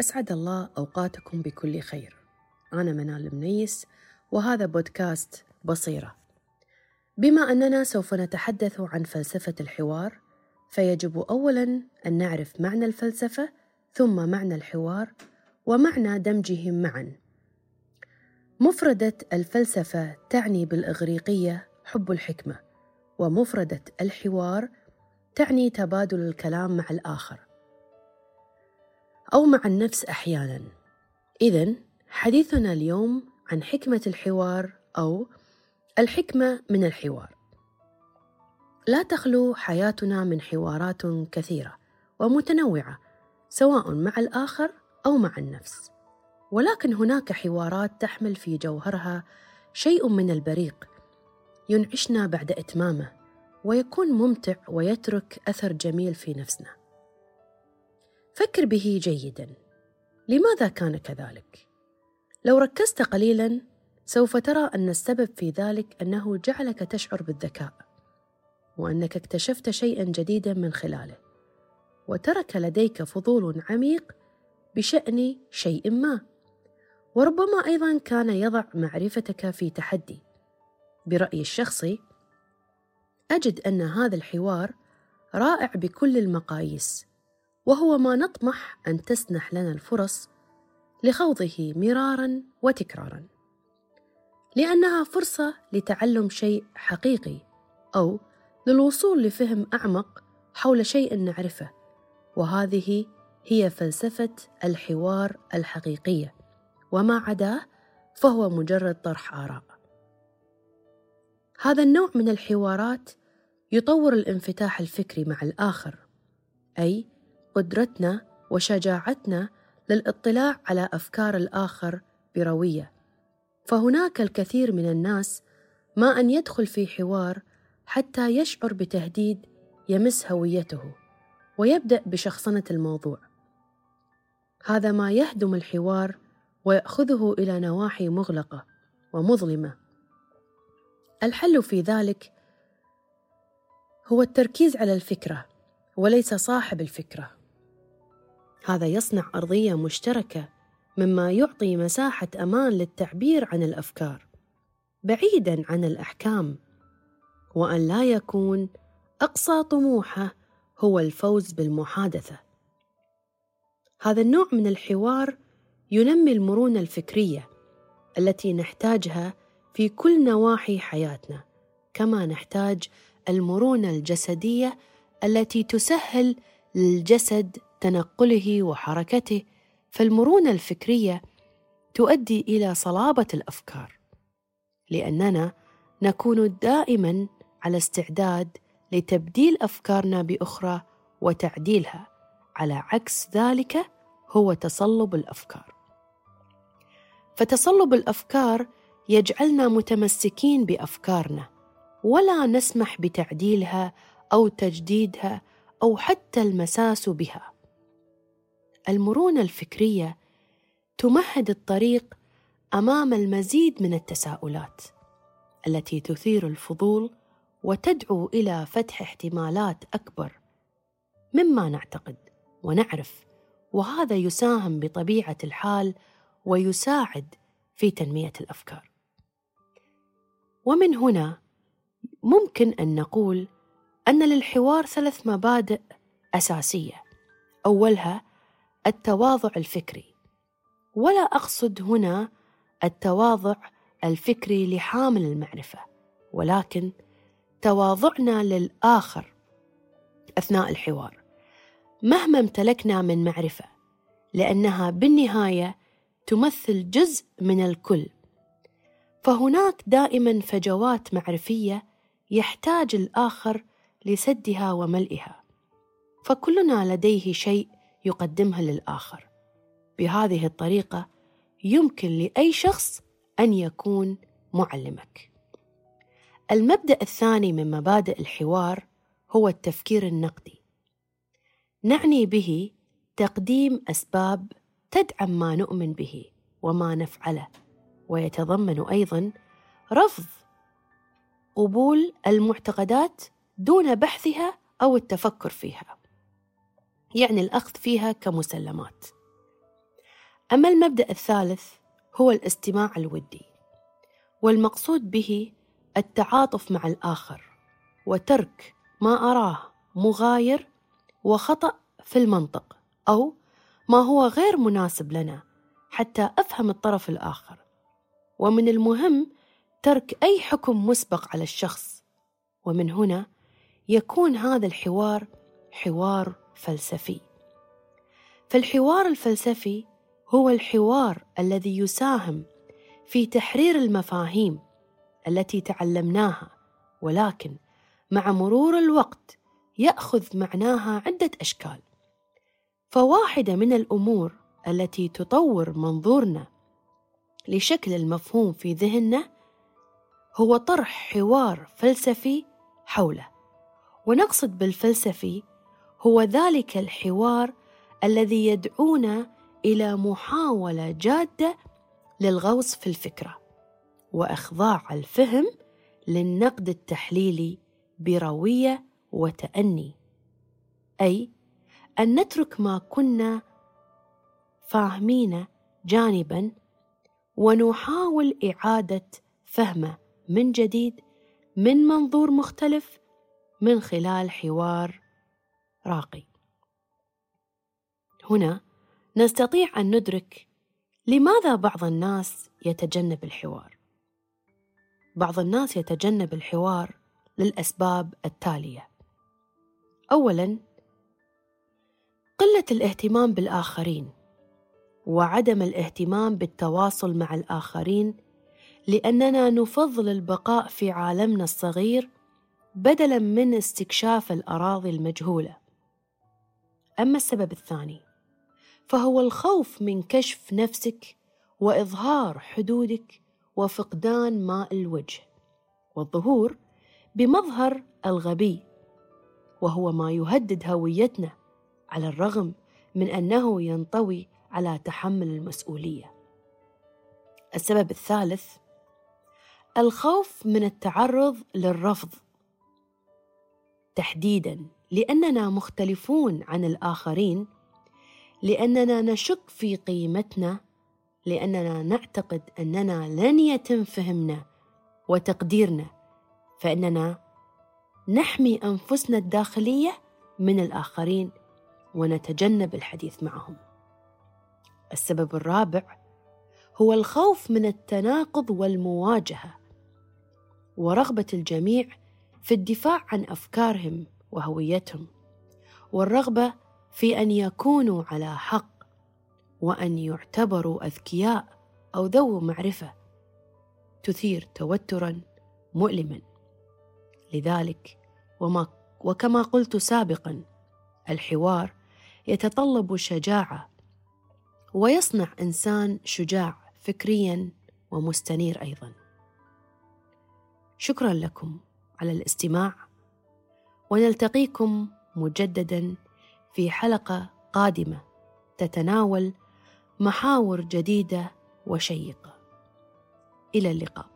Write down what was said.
أسعد الله أوقاتكم بكل خير. أنا منال المنيس وهذا بودكاست بصيرة. بما أننا سوف نتحدث عن فلسفة الحوار فيجب أولاً أن نعرف معنى الفلسفة ثم معنى الحوار ومعنى دمجهم معاً. مفردة الفلسفة تعني بالإغريقية حب الحكمة ومفردة الحوار تعني تبادل الكلام مع الآخر. أو مع النفس أحياناً. إذا حديثنا اليوم عن حكمة الحوار أو الحكمة من الحوار. لا تخلو حياتنا من حوارات كثيرة ومتنوعة سواء مع الآخر أو مع النفس. ولكن هناك حوارات تحمل في جوهرها شيء من البريق ينعشنا بعد إتمامه ويكون ممتع ويترك أثر جميل في نفسنا. فكر به جيدا. لماذا كان كذلك؟ لو ركزت قليلا سوف ترى أن السبب في ذلك أنه جعلك تشعر بالذكاء وأنك اكتشفت شيئا جديدا من خلاله وترك لديك فضول عميق بشأن شيء ما. وربما أيضا كان يضع معرفتك في تحدي. برأيي الشخصي أجد أن هذا الحوار رائع بكل المقاييس. وهو ما نطمح أن تسنح لنا الفرص لخوضه مرارا وتكرارا. لأنها فرصة لتعلم شيء حقيقي أو للوصول لفهم أعمق حول شيء نعرفه وهذه هي فلسفة الحوار الحقيقية وما عداه فهو مجرد طرح آراء. هذا النوع من الحوارات يطور الانفتاح الفكري مع الآخر أي قدرتنا وشجاعتنا للاطلاع على أفكار الآخر بروية. فهناك الكثير من الناس ما أن يدخل في حوار حتى يشعر بتهديد يمس هويته ويبدأ بشخصنة الموضوع. هذا ما يهدم الحوار ويأخذه إلى نواحي مغلقة ومظلمة. الحل في ذلك هو التركيز على الفكرة وليس صاحب الفكرة. هذا يصنع أرضية مشتركة مما يعطي مساحة أمان للتعبير عن الأفكار بعيدا عن الأحكام. وأن لا يكون أقصى طموحه هو الفوز بالمحادثة. هذا النوع من الحوار ينمي المرونة الفكرية التي نحتاجها في كل نواحي حياتنا كما نحتاج المرونة الجسدية التي تسهل للجسد تنقله وحركته فالمرونة الفكرية تؤدي إلى صلابة الأفكار لأننا نكون دائما على استعداد لتبديل أفكارنا بأخرى وتعديلها على عكس ذلك هو تصلب الأفكار. فتصلب الأفكار يجعلنا متمسكين بأفكارنا ولا نسمح بتعديلها أو تجديدها أو حتى المساس بها. المرونة الفكرية تمهد الطريق أمام المزيد من التساؤلات التي تثير الفضول وتدعو إلى فتح احتمالات أكبر مما نعتقد ونعرف وهذا يساهم بطبيعة الحال ويساعد في تنمية الأفكار. ومن هنا ممكن أن نقول أن للحوار ثلاث مبادئ أساسية. أولها التواضع الفكري. ولا أقصد هنا التواضع الفكري لحامل المعرفة ولكن تواضعنا للآخر أثناء الحوار. مهما امتلكنا من معرفة لأنها بالنهاية تمثل جزء من الكل. فهناك دائما فجوات معرفية يحتاج الآخر لسدها وملئها. فكلنا لديه شيء يقدمها للآخر. بهذه الطريقة يمكن لأي شخص أن يكون معلمك. المبدأ الثاني من مبادئ الحوار هو التفكير النقدي. نعني به تقديم أسباب تدعم ما نؤمن به وما نفعله ويتضمن أيضا رفض قبول المعتقدات دون بحثها أو التفكر فيها. يعني الأخذ فيها كمسلمات. أما المبدأ الثالث هو الاستماع الودي والمقصود به التعاطف مع الآخر وترك ما أراه مغاير وخطأ في المنطق أو ما هو غير مناسب لنا حتى أفهم الطرف الآخر. ومن المهم ترك أي حكم مسبق على الشخص ومن هنا يكون هذا الحوار حوار فلسفي. فالحوار الفلسفي هو الحوار الذي يساهم في تحرير المفاهيم التي تعلمناها ولكن مع مرور الوقت يأخذ معناها عدة أشكال. فواحدة من الأمور التي تطور منظورنا لشكل المفهوم في ذهننا هو طرح حوار فلسفي حوله. ونقصد بالفلسفي هو ذلك الحوار الذي يدعونا إلى محاولة جادة للغوص في الفكرة وإخضاع الفهم للنقد التحليلي بروية وتأني. أي أن نترك ما كنا فاهمينه جانبا ونحاول إعادة فهمه من جديد من منظور مختلف من خلال حوار راقي. هنا نستطيع أن ندرك لماذا بعض الناس يتجنب الحوار. بعض الناس يتجنب الحوار للأسباب التالية. اولا قلة الاهتمام بالآخرين وعدم الاهتمام بالتواصل مع الآخرين لأننا نفضل البقاء في عالمنا الصغير بدلا من استكشاف الأراضي المجهولة. أما السبب الثاني فهو الخوف من كشف نفسك وإظهار حدودك وفقدان ماء الوجه والظهور بمظهر الغبي وهو ما يهدد هويتنا على الرغم من أنه ينطوي على تحمل المسؤولية. السبب الثالث الخوف من التعرض للرفض تحديدا. لأننا مختلفون عن الآخرين لأننا نشك في قيمتنا لأننا نعتقد أننا لن يتم فهمنا وتقديرنا فإننا نحمي أنفسنا الداخلية من الآخرين ونتجنب الحديث معهم. السبب الرابع هو الخوف من التناقض والمواجهة ورغبة الجميع في الدفاع عن أفكارهم وهويتهم والرغبة في أن يكونوا على حق وأن يعتبروا أذكياء أو ذو معرفة تثير توترا مؤلما. لذلك وما وكما قلت سابقا الحوار يتطلب شجاعة ويصنع إنسان شجاع فكريا ومستنير أيضا. شكرا لكم على الاستماع. ونلتقيكم مجددا في حلقة قادمة تتناول محاور جديدة وشيقة. إلى اللقاء.